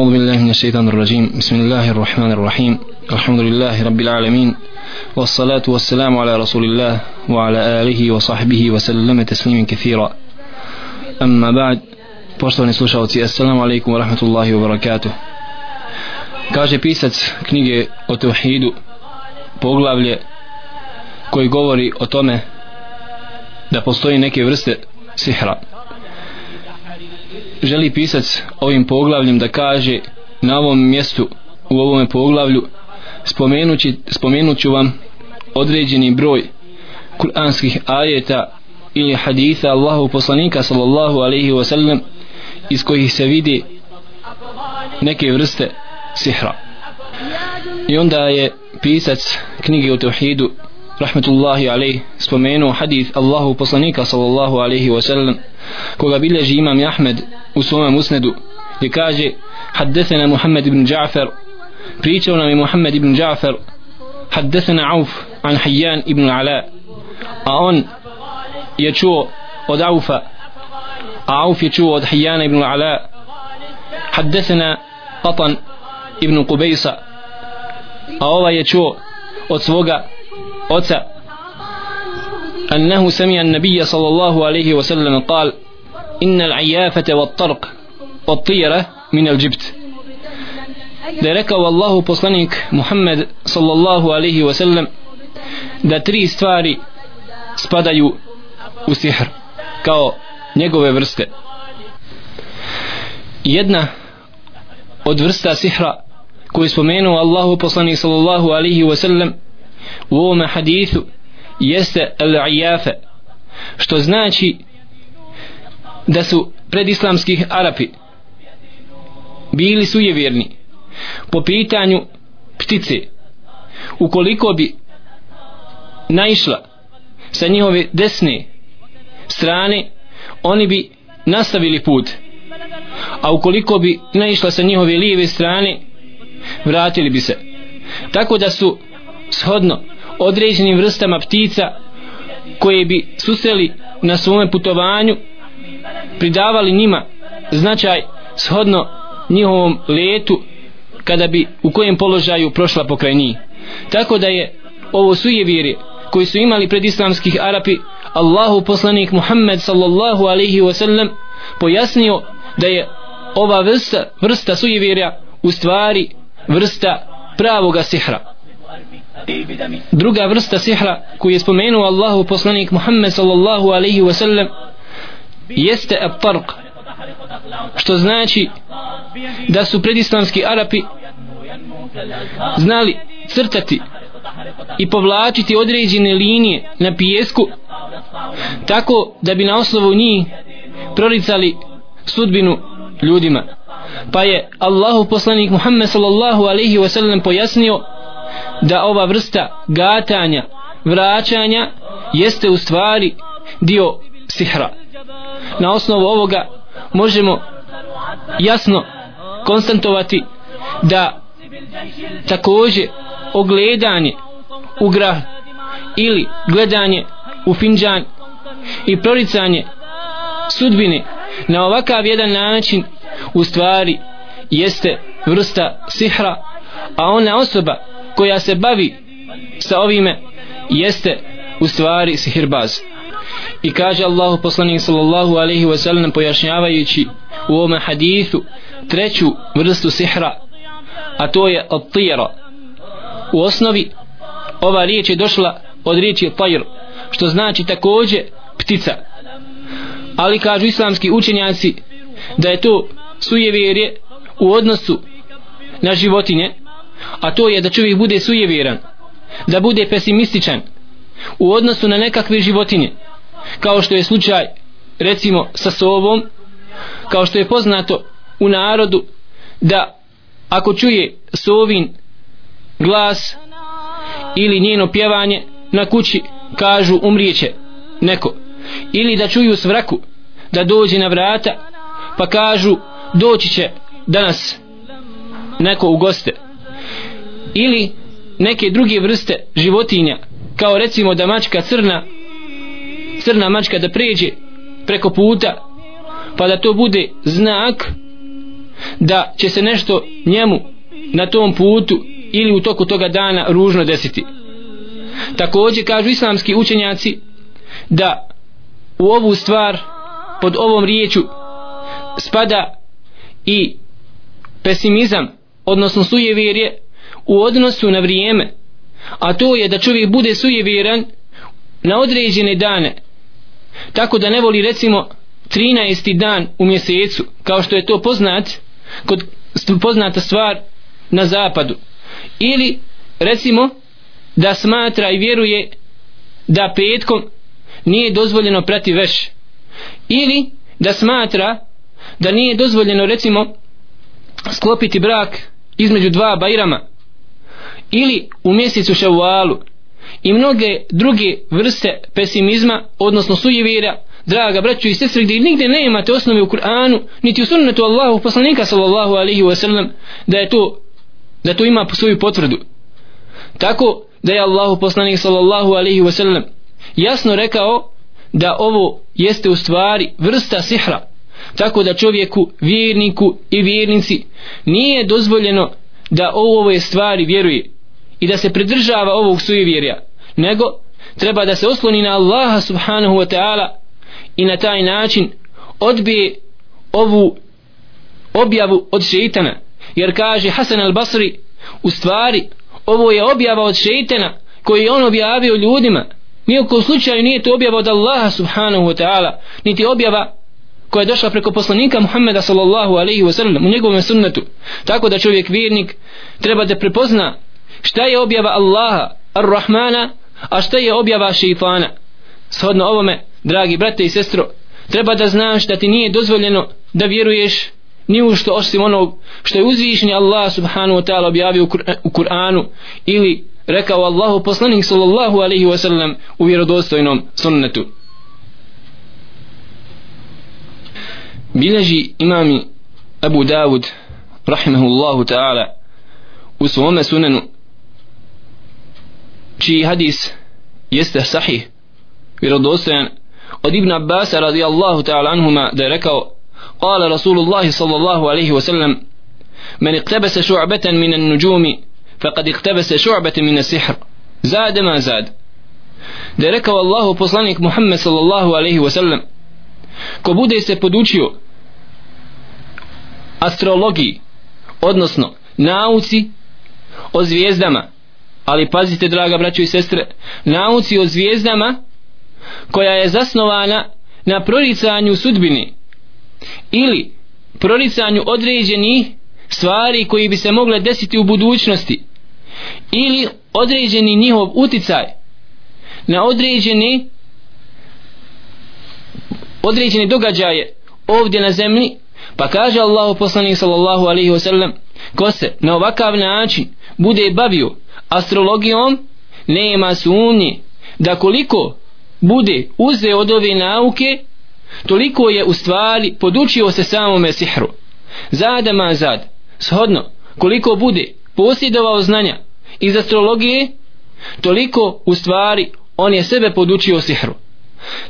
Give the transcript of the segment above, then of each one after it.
أعوذ بالله من الشيطان الرجيم بسم الله الرحمن الرحيم الحمد لله رب العالمين والصلاة والسلام على رسول الله وعلى آله وصحبه وسلم تسليما كثيرا أما بعد poštovani slušalci assalamu alaikum wa rahmatullahi wa barakatuh kaže pisac knjige o tevhidu poglavlje koji govori o tome da postoji neke vrste sihra želi pisac ovim poglavljem da kaže na ovom mjestu u ovome poglavlju spomenući, spomenuću vam određeni broj kuranskih ajeta ili haditha Allahu poslanika sallallahu alaihi wa sallam iz kojih se vidi neke vrste sihra. I onda je pisac knjige o tevhidu rahmetullahi alaih spomenuo hadith Allahu poslanika sallallahu alaihi wa sallam koga bilježi imam Ahmed u svome musnedu i kaže haddethena Muhammed ibn Ja'far pričao nam je Muhammed ibn Ja'far haddethena Auf an Hayyan ibn Ala a on je čuo od Aufa a Auf je čuo od Hayyana ibn Ala haddethena Qatan ibn Qubejsa a ova je čuo od svoga oca أنه سمع النبي صلى الله عليه وسلم قال إن العيافة والطرق والطيرة من الجبت da je rekao Allahu poslanik Muhammed sallallahu alaihi wa sallam da tri stvari spadaju u sihr kao njegove vrste jedna od vrsta sihra koju spomenuo Allahu poslanik sallallahu alaihi wa sallam u ovome hadithu jeste al-ijafe što znači da su predislamskih Arapi bili sujevjerni po pitanju ptice. Ukoliko bi naišla sa njihove desne strane oni bi nastavili put. A ukoliko bi naišla sa njihove lijeve strane vratili bi se. Tako da su shodno određenim vrstama ptica koje bi susreli na svome putovanju pridavali njima značaj shodno njihovom letu kada bi u kojem položaju prošla pokraj njih. Tako da je ovo sujevirje koji su imali pred islamskih Arapi Allahu poslanik Muhammed sallallahu alaihi wasallam pojasnio da je ova vrsta, vrsta sujevirja u stvari vrsta pravoga sihra druga vrsta sihra koju je spomenuo Allahu poslanik Muhammed sallallahu alaihi wasallam jeste at-tarq što znači da su predislamski Arapi znali crtati i povlačiti određene linije na pijesku tako da bi na osnovu njih proricali sudbinu ljudima. Pa je Allahu poslanik Muhammed sallallahu alaihi wasallam pojasnio da ova vrsta gatanja vraćanja jeste u stvari dio sihra. Na osnovu ovoga možemo jasno konstantovati da takođe ogledanje u grah ili gledanje u finđan i proricanje sudbine na ovakav jedan način u stvari jeste vrsta sihra a ona osoba koja se bavi sa ovime jeste u stvari sihirbaz i kaže Allahu poslanik sallallahu alaihi wa sallam pojašnjavajući u ovome hadithu treću vrstu sihra a to je at-tira. U osnovi ova riječ je došla od riječi tajr što znači takođe ptica. Ali kažu islamski učenjaci da je to sujevjerje u odnosu na životinje a to je da čovjek bude sujevjeran da bude pesimističan u odnosu na nekakve životinje kao što je slučaj recimo sa sobom kao što je poznato u narodu da ako čuje sovin glas ili njeno pjevanje na kući kažu umrijeće neko. Ili da čuju svraku da dođe na vrata pa kažu doći će danas neko u goste ili neke druge vrste životinja kao recimo da mačka crna crna mačka da pređe preko puta pa da to bude znak da će se nešto njemu na tom putu ili u toku toga dana ružno desiti. Također kažu islamski učenjaci da u ovu stvar pod ovom riječu spada i pesimizam odnosno sujevjerje u odnosu na vrijeme a to je da čovjek bude sujevjeran na određene dane. Tako da ne voli recimo 13. dan u mjesecu kao što je to poznat kod poznata stvar na zapadu. Ili recimo da smatra i vjeruje da petkom nije dozvoljeno prati veš. Ili da smatra da nije dozvoljeno recimo sklopiti brak između dva bajrama ili u mjesecu ševalu. I mnoge druge vrste pesimizma odnosno sujevira. Draga braću i sestre gdje nigdje ne imate osnove u Kur'anu niti u sunnetu Allahu poslanika sallallahu alaihi wa sallam da je to da to ima svoju potvrdu. Tako da je Allahu poslanik sallallahu alaihi wa sallam jasno rekao da ovo jeste u stvari vrsta sihra. Tako da čovjeku, vjerniku i vjernici nije dozvoljeno da u ovoj stvari vjeruje i da se pridržava ovog sujevjerja nego treba da se osloni na Allaha subhanahu wa ta'ala i na taj način odbije ovu objavu od šeitana. Jer kaže Hasan al-Basri u stvari ovo je objava od šeitana koji on objavio ljudima. Nijekom slučaju nije to objava od Allaha subhanahu wa ta'ala niti objava koja je došla preko poslanika Muhammeda sallallahu alaihi wa sallam u njegovom sunnetu. Tako da čovjek vjernik treba da prepozna šta je objava Allaha ar-Rahmana a šta je objava šeitana? Shodno ovome dragi brate i sestro treba da znaš da ti nije dozvoljeno da vjeruješ ni u što osim onog što je uzvišeni Allah subhanahu wa ta'ala objavio u Kur'anu ili rekao Allahu poslanik sallallahu alaihi wa sallam u vjerodostojnom sunnetu. Bileži imami Abu Dawud rahimahullahu ta'ala u svome sunenu čiji hadis jeste sahih vjerodostojan od Ibn Abbas radijallahu ta'ala anhuma da je rekao قال رسول الله صلى الله عليه وسلم من اقتبس شعبة من النجوم فقد اقتبس شعبة من السحر زاد ما زاد da je rekao Allahu poslanik Muhammed sallallahu alaihi wasallam ko bude se podučio astrologiji odnosno nauci o zvijezdama ali pazite draga braćo i sestre nauci o zvijezdama koja je zasnovana na proricanju sudbini ili proricanju određenih stvari koji bi se mogle desiti u budućnosti ili određeni njihov uticaj na određeni određene događaje ovdje na zemlji. Pa kaže Allahu poslanik sallallahu alaihi wasallam ko se na ovakav način bude bavio astrologijom nema sumnje da koliko bude uzeo od ove nauke toliko je u stvari podučio se samome sihru. Zada ma zad. Shodno koliko bude posjedovao znanja iz astrologije toliko u stvari on je sebe podučio sihru.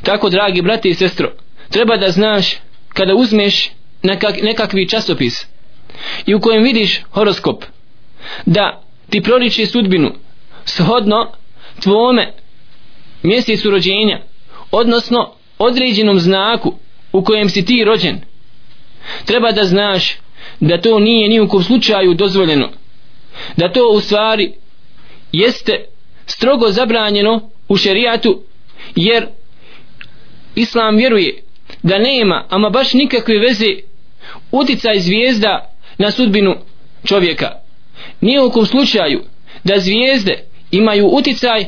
Tako dragi brati i sestro treba da znaš kada uzmeš nekak, nekakvi časopis i u kojem vidiš horoskop da ti proriče sudbinu shodno tvome mjesecu rođenja odnosno određenom znaku u kojem si ti rođen. Treba da znaš da to nije ni u kom slučaju dozvoljeno da to u stvari jeste strogo zabranjeno u šerijatu jer islam vjeruje da nema ama baš nikakve veze uticaj zvijezda na sudbinu čovjeka nije u kom slučaju da zvijezde imaju uticaj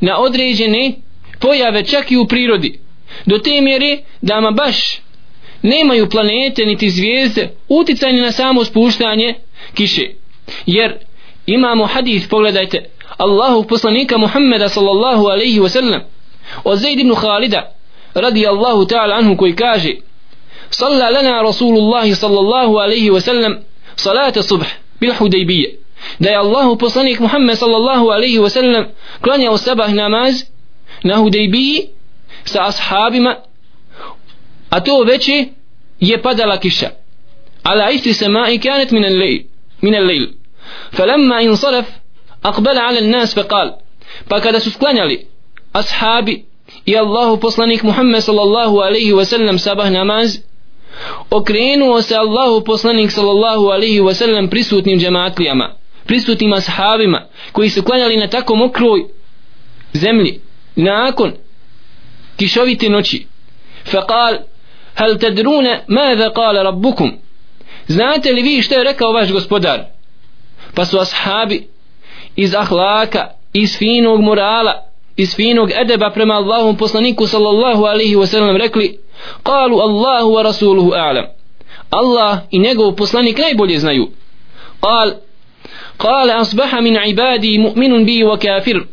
na određene pojave čak i u prirodi do te mjere da ma baš nemaju planete niti zvijezde uticajne na samo spuštanje kiše. Jer imamo hadis pogledajte Allahu poslanika Muhammeda sallallahu alaihi wasallam od Zaid ibn Khalida radi Allahu ta'ala anhu koji kaže salla lana Rasulullahi sallallahu alaihi wasallam salata subh. صلاة الصبح بالحديبية da je Allahu poslanik Muhammed sallallahu alaihi wa sallam klanjao sabah namaz na Hudejbiji sa ashabima a to veće je padala kiša على إثر سماء كانت من الليل من الليل فلما انصرف أقبل على الناس فقال فكذا سسكلانيالي أصحابي يا الله poslanik Muhammed sallallahu alaihi wa sallam sabah namaz okrenuo se Allahu poslanik sallallahu alaihi wasallam prisutnim džematlijama prisutnim ashabima koji su klanjali na tako mokroj zemlji nakon kišovite noći. Faqal hal tadrune mada kala rabbukum? Znate li vi što je rekao vaš gospodar? Pa su ashabi iz ahlaka iz finog morala iz finog edeba prema Allahom poslaniku sallallahu alaihi wasallam rekli قالوا الله ورسوله njegov الله najbolje znaju. Kal, لا asbaha min قال mu'minun bi من عبادي مؤمن بي وكافر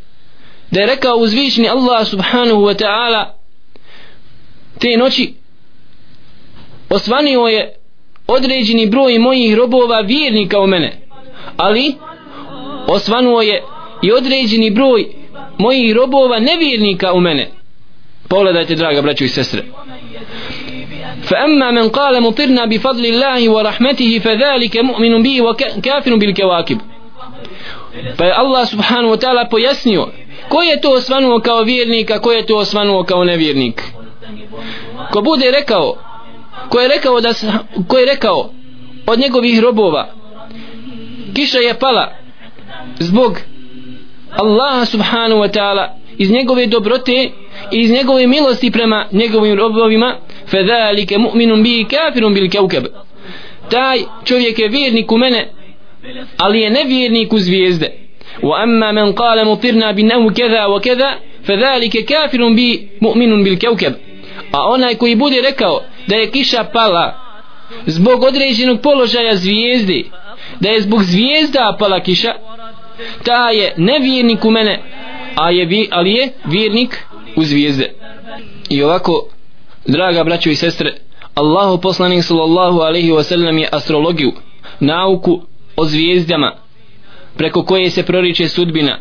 uzvišni Allah subhanahu wa ta'ala te noći osvanio je određeni broj mojih robova vjernika u mene ali osvanuo je i određeni broj mojih robova nevjernika u mene. Pogledajte draga braćo i sestre فأما من قال مطرنا بفضل الله ورحمته فذلك مؤمن به وكافر بالكواكب pa je Allah subhanahu wa ta'ala pojasnio ko je to osvanuo kao vjernik a ko je to osvanuo kao nevjernik ko bude rekao ko je rekao da ko je rekao od njegovih robova kiša je pala zbog Allaha subhanahu wa ta'ala iz njegove dobrote i iz njegove milosti prema njegovim robovima fadhalika mu'minun bi kafirun bil kaukab taj čovjek je vjernik u mene ali je nevjernik u zvijezde. Wa amma man qala mutirna bi nahu kada wa kaza fadhalika kafirun bi mu'minun bil kaukab a onaj koji bude rekao da je kiša pala zbog određenog položaja zvijezde da je zbog zvijezda pala kiša ta je nevjernik u mene a je vi, ali je vjernik u zvijezde. I ovako draga braćo i sestre Allahu poslanik sallallahu alaihi wa sallam je astrologiju nauku o zvijezdama preko koje se proriče sudbina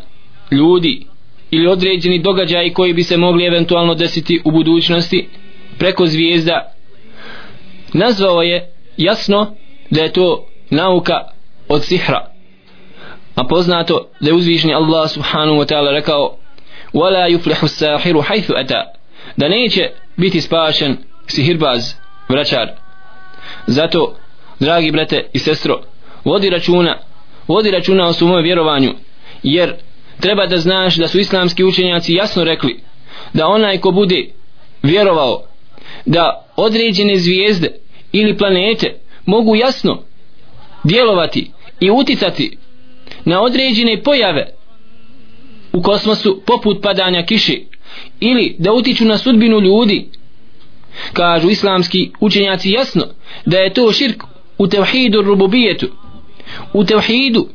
ljudi ili određeni događaji koji bi se mogli eventualno desiti u budućnosti preko zvijezda. Nazvao je jasno da je to nauka od sihra a poznato da je uzvišni Allah subhanahu wa ta'ala rekao وَلَا يُفْلِحُ sahiru حَيْثُ ata. Da neće biti spašen sihirbaz vraćar. Zato dragi brate i sestro vodi računa vodi računa o svom vjerovanju jer treba da znaš da su islamski učenjaci jasno rekli da onaj ko bude vjerovao da određene zvijezde ili planete mogu jasno djelovati i uticati na određene pojave u kosmosu poput padanja kiše ili da utiču na sudbinu ljudi. Kažu islamski učenjaci jasno da je to širk u tevhidu rububijetu u tevhidu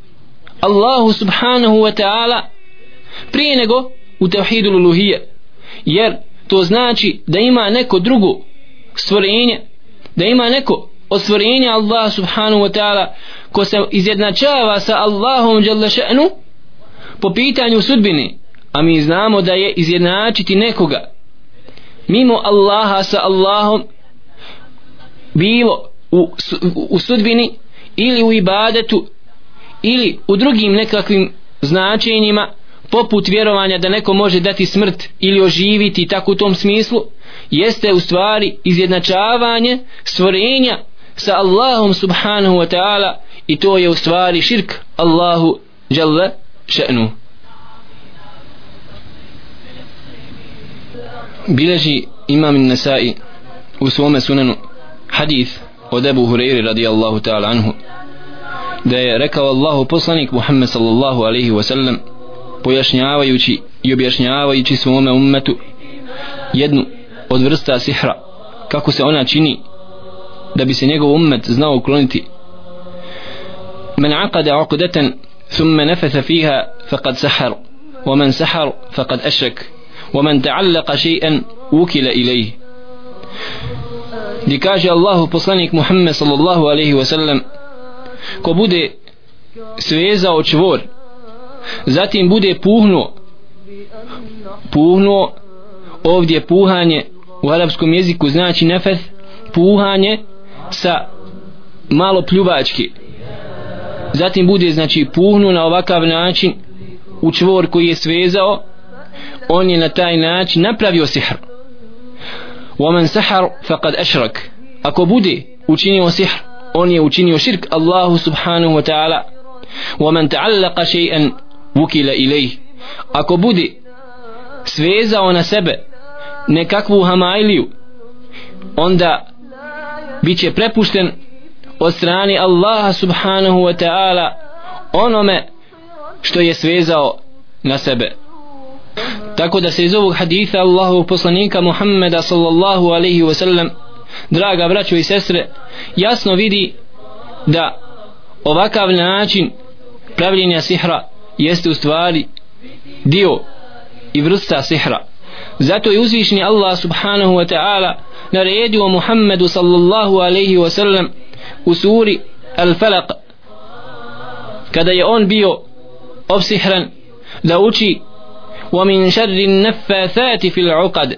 Allahu subhanahu wa ta'ala prije nego u tevhidu luluhije jer to znači da ima neko drugo stvorenje da ima neko od stvorenja Allah subhanahu wa ta'ala ko se izjednačava sa Allahom Đalešenu po pitanju sudbine a mi znamo da je izjednačiti nekoga mimo Allaha sa Allahom bilo u, u sudbini ili u ibadetu ili u drugim nekakvim značenjima poput vjerovanja da neko može dati smrt ili oživiti tako u tom smislu jeste u stvari izjednačavanje stvorenja sa Allahom subhanahu wa ta'ala i to je u stvari širk Allahu jalla še'nu. Bileži imam Nasai u svome sunanu hadith od Ebu Hureyri radijallahu ta'ala anhu da je rekao Allahu poslanik Muhammed sallallahu alaihi wasallam pojašnjavajući i objašnjavajući svome ummetu jednu od vrsta sihra kako se ona čini da bi se njegov ummet znao ukloniti من عقد عقدة ثم نفث فيها فقد سحر ومن سحر فقد أشرك ومن تعلق شيئا وكل إليه di kaže Allahu poslanik Muhammed sallallahu alaihi wa sallam ko bude svezao čvor zatim bude puhnuo puhnuo ovdje puhanje u arapskom jeziku znači nefeth puhanje sa malo pljuvačke zatim bude znači puhnu na ovakav način u čvor koji je svezao on je na taj način napravio sihr ومن سحر فقد أشرك ako bude učinio sihr on je učinio širk Allahu subhanahu wa ta'ala ومن تعلق شيئا وكل إليه ako bude svezao na sebe nekakvu hamajliju onda bit će prepušten od strani Allaha subhanahu wa ta'ala onome što je svezao na sebe. Tako da se iz ovog haditha Allahu poslanika Muhammeda sallallahu alaihi wa sallam draga braćo i sestre jasno vidi da ovakav način pravljenja sihra jeste u stvari dio i vrsta sihra. Zato je uzvišni Allah subhanahu wa ta'ala naredio Muhammedu sallallahu alaihi wa sallam u suri Al-Falaq kada je on bio obsihran da uči ومن شر النفاثات في العقد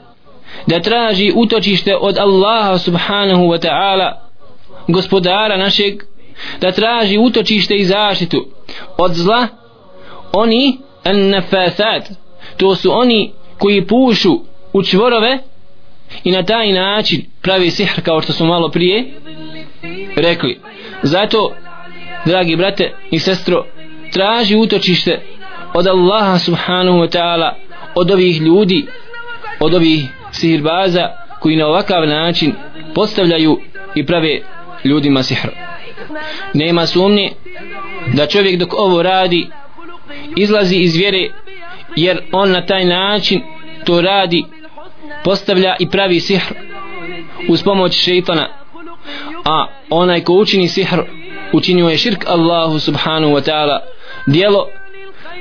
da traži utočište od Allaha subhanahu wa ta'ala gospodara našeg da traži utočište i zaštitu od zla oni an-nafasat to su oni koji pušu u čvorove i na taj način pravi sihr kao što smo malo prije rekli zato dragi brate i sestro traži utočište od Allaha subhanahu wa ta'ala od ovih ljudi od ovih sihirbaza koji na ovakav način postavljaju i prave ljudima sihr. Nema sumnje da čovjek dok ovo radi izlazi iz vjere jer on na taj način to radi postavlja i pravi sihr uz pomoć šeitana a onaj ko učini sihr učinio je širk Allahu subhanahu wa ta'ala. Dijelo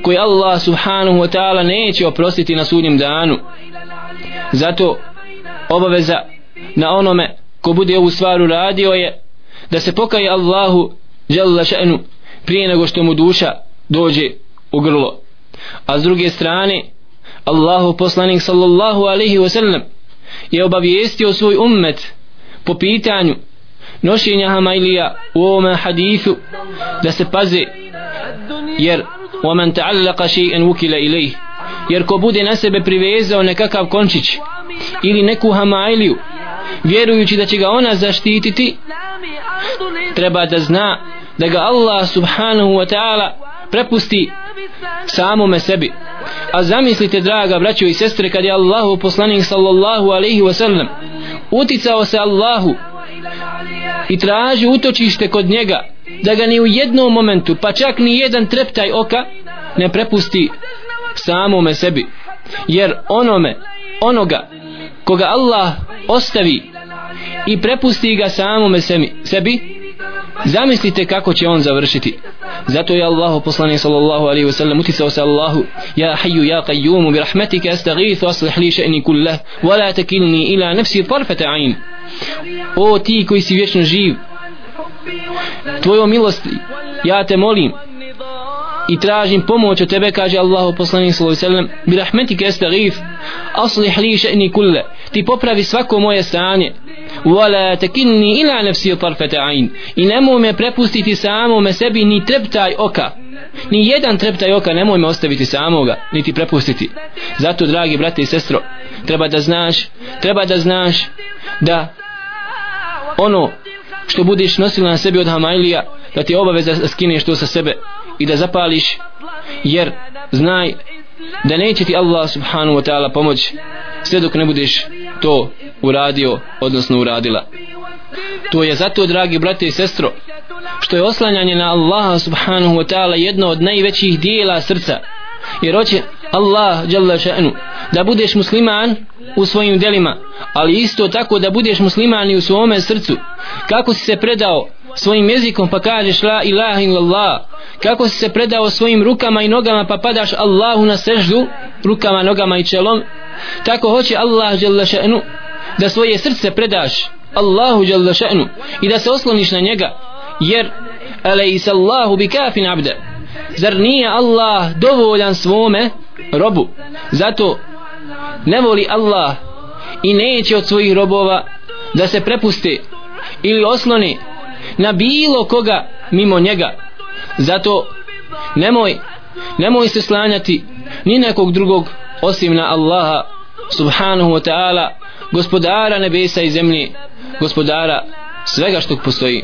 koje Allah subhanahu wa ta'ala neće oprostiti na sudnjem danu. Zato obaveza na onome ko bude ovu stvar uradio je da se pokaje Allahu jalla še'nu prije nego što mu duša dođe u grlo. A s druge strane Allahu poslanik sallallahu alaihi wa sallam je obavijestio svoj ummet po pitanju nošenja hamailija u ovome hadithu da se paze jer ومن تعلق شيئا وكل إليه jer ko bude na sebe privezao nekakav končić ili neku hamailiju vjerujući da će ga ona zaštititi treba da zna da ga Allah subhanahu wa ta'ala prepusti samome sebi a zamislite draga braćo i sestre kad je Allahu poslanik sallallahu alaihi wa sallam uticao se Allahu i traži utočište kod njega da ga ni u jednom momentu pa čak ni jedan treptaj oka ne prepusti samome sebi. Jer onome onoga koga Allah ostavi i prepusti ga samome sebi zamislite kako će on završiti. Zato je Allahu poslanik sallallahu alaihi wasallam uticao se Allahu ja hayyu ja qayyumu bi rahmatika astaghithu aslih li sha'ni kullah wa la takilni ila nafsi tarfata ayn o ti koji si vječno živ tvojom milosti ja te molim i tražim pomoć od tebe kaže Allahu poslanik sallallahu alejhi ve sellem bi rahmetika aslih li sha'ni kulle. Ti popravi svako moje stanje. Wala takinni ila nafsi tarfata ayn. I nemoj me prepustiti samome sebi ni treptaj oka. Ni jedan treptaj oka nemoj me ostaviti samoga niti prepustiti. Zato dragi brate i sestro treba da znaš treba da znaš da ono što budeš nosila na sebi od Hamailija da ti obaveza da skineš to sa sebe i da zapališ jer znaj da neće ti Allah subhanahu wa ta'ala pomoć sve dok ne budeš to uradio odnosno uradila. To je zato dragi brate i sestro što je oslanjanje na Allaha subhanahu wa ta'ala jedno od najvećih dijela srca jer hoće Allah jalla še'nu da budeš musliman u svojim delima ali isto tako da budeš musliman i u svome srcu. Kako si se predao svojim jezikom pa kažeš la ilaha illallah? Kako si se predao svojim rukama i nogama pa padaš Allahu na seždu rukama, nogama i čelom? Tako hoće Allah jalla še'nu da svoje srce predaš Allahu jalla še'nu i da se osloniš na njega. Jer alejsa Allahu bi kafin abda zar nije Allah dovoljan svome robu. Zato ne voli Allah i neće od svojih robova da se prepuste ili osloni na bilo koga mimo njega. Zato nemoj nemoj se slanjati ni nekog drugog osim na Allaha subhanahu wa ta'ala gospodara nebesa i zemlje gospodara svega što postoji.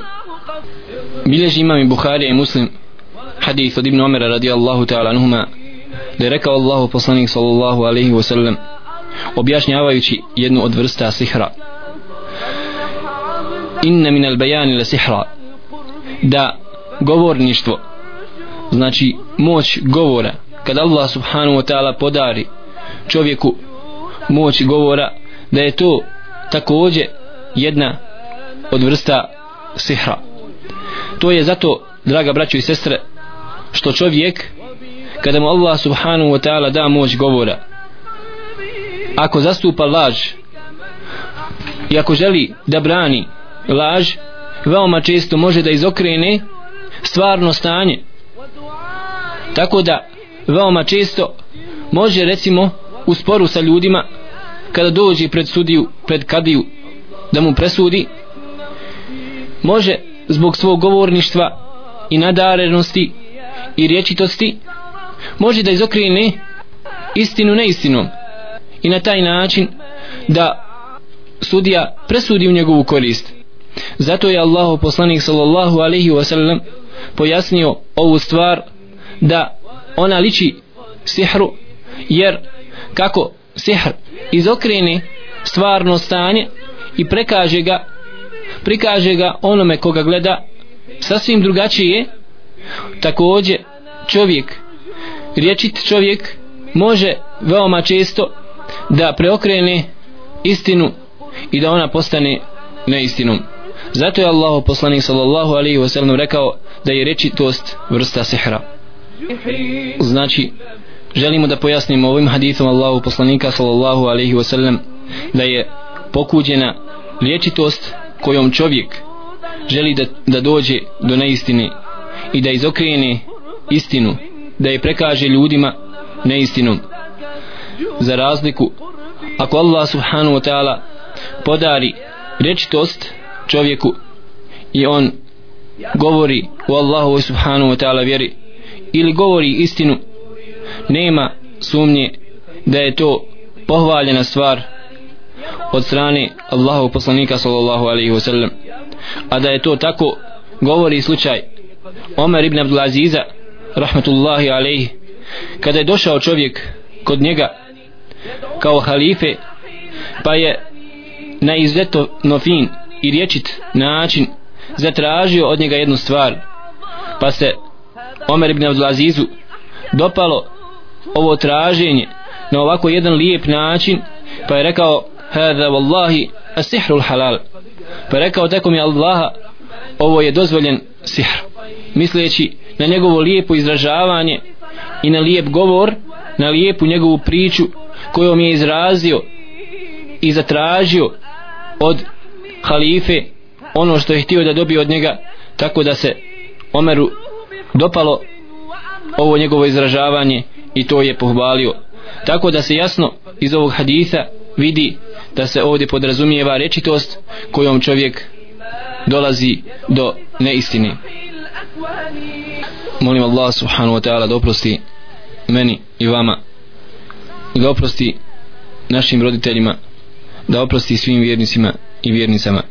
Bilježi imam i Buharija i Muslim hadith od Ibn Omera radijallahu ta'ala anuhuma da je rekao Allahu poslanik sallallahu alaihi wa sallam objašnjavajući jednu od vrsta sihra. Inna min al bajani la sihra. Da govorništvo znači moć govora kad Allah subhanahu wa ta'ala podari čovjeku moć govora da je to također jedna od vrsta sihra. To je zato draga braćo i sestre što čovjek kada mu Allah subhanahu wa ta'ala da moć govora ako zastupa laž i ako želi da brani laž veoma često može da izokrene stvarno stanje. Tako da veoma često može recimo u sporu sa ljudima kada dođe pred sudiju pred kadiju da mu presudi može zbog svog govorništva i nadarenosti i rječitosti može da izokrene istinu neistinom i na taj način da sudija presudi u njegovu korist. Zato je Allahu poslanik sallallahu alaihi wasallam pojasnio ovu stvar da ona liči sihru jer kako sihr izokrene stvarno stanje i prekaže ga prikaže ga onome koga gleda sasvim drugačije također čovjek riječit čovjek može veoma često da preokrene istinu i da ona postane neistinom zato je Allah poslanik sallallahu alaihi wasallam rekao da je rečitost vrsta sihra. Znači želimo da pojasnimo ovim hadithom Allahu poslanika sallallahu alaihi wasallam da je pokuđena riječitost kojom čovjek želi da, da dođe do neistine i da izokrene istinu da je prekaže ljudima neistinom za razliku ako Allah subhanahu wa ta'ala podari rečitost čovjeku i on govori u Allahu subhanahu wa ta'ala vjeri ili govori istinu nema sumnje da je to pohvaljena stvar od strane Allahu poslanika sallallahu alaihi wa sallam. A da je to tako govori slučaj Omer ibn Abdulaziza rahmetullahi alejhi kada je došao čovjek kod njega kao halife pa je na izuzetno fin i riječit način zatražio od njega jednu stvar pa se Omer ibn Abdulazizu dopalo ovo traženje na ovako jedan lijep način pa je rekao hada wallahi asihrul halal. Pa je rekao tako mi Allaha ovo je dozvoljen sihr. Misleći na njegovo lijepo izražavanje i na lijep govor na lijepu njegovu priču kojom je izrazio i zatražio od halife ono što je htio da dobije od njega tako da se Omeru dopalo ovo njegovo izražavanje i to je pohvalio. Tako da se jasno iz ovog haditha vidi da se ovdje podrazumijeva rečitost kojom čovjek dolazi do neistine. Molim Allah subhanahu wa ta'ala da oprosti meni i vama da oprosti našim roditeljima da oprosti svim vjernicima i vjernicama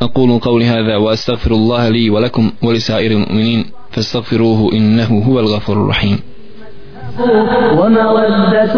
أقول قولي هذا وأستغفر الله لي ولكم ولسائر المؤمنين فاستغفروه إنه هو الغفور الرحيم ومودة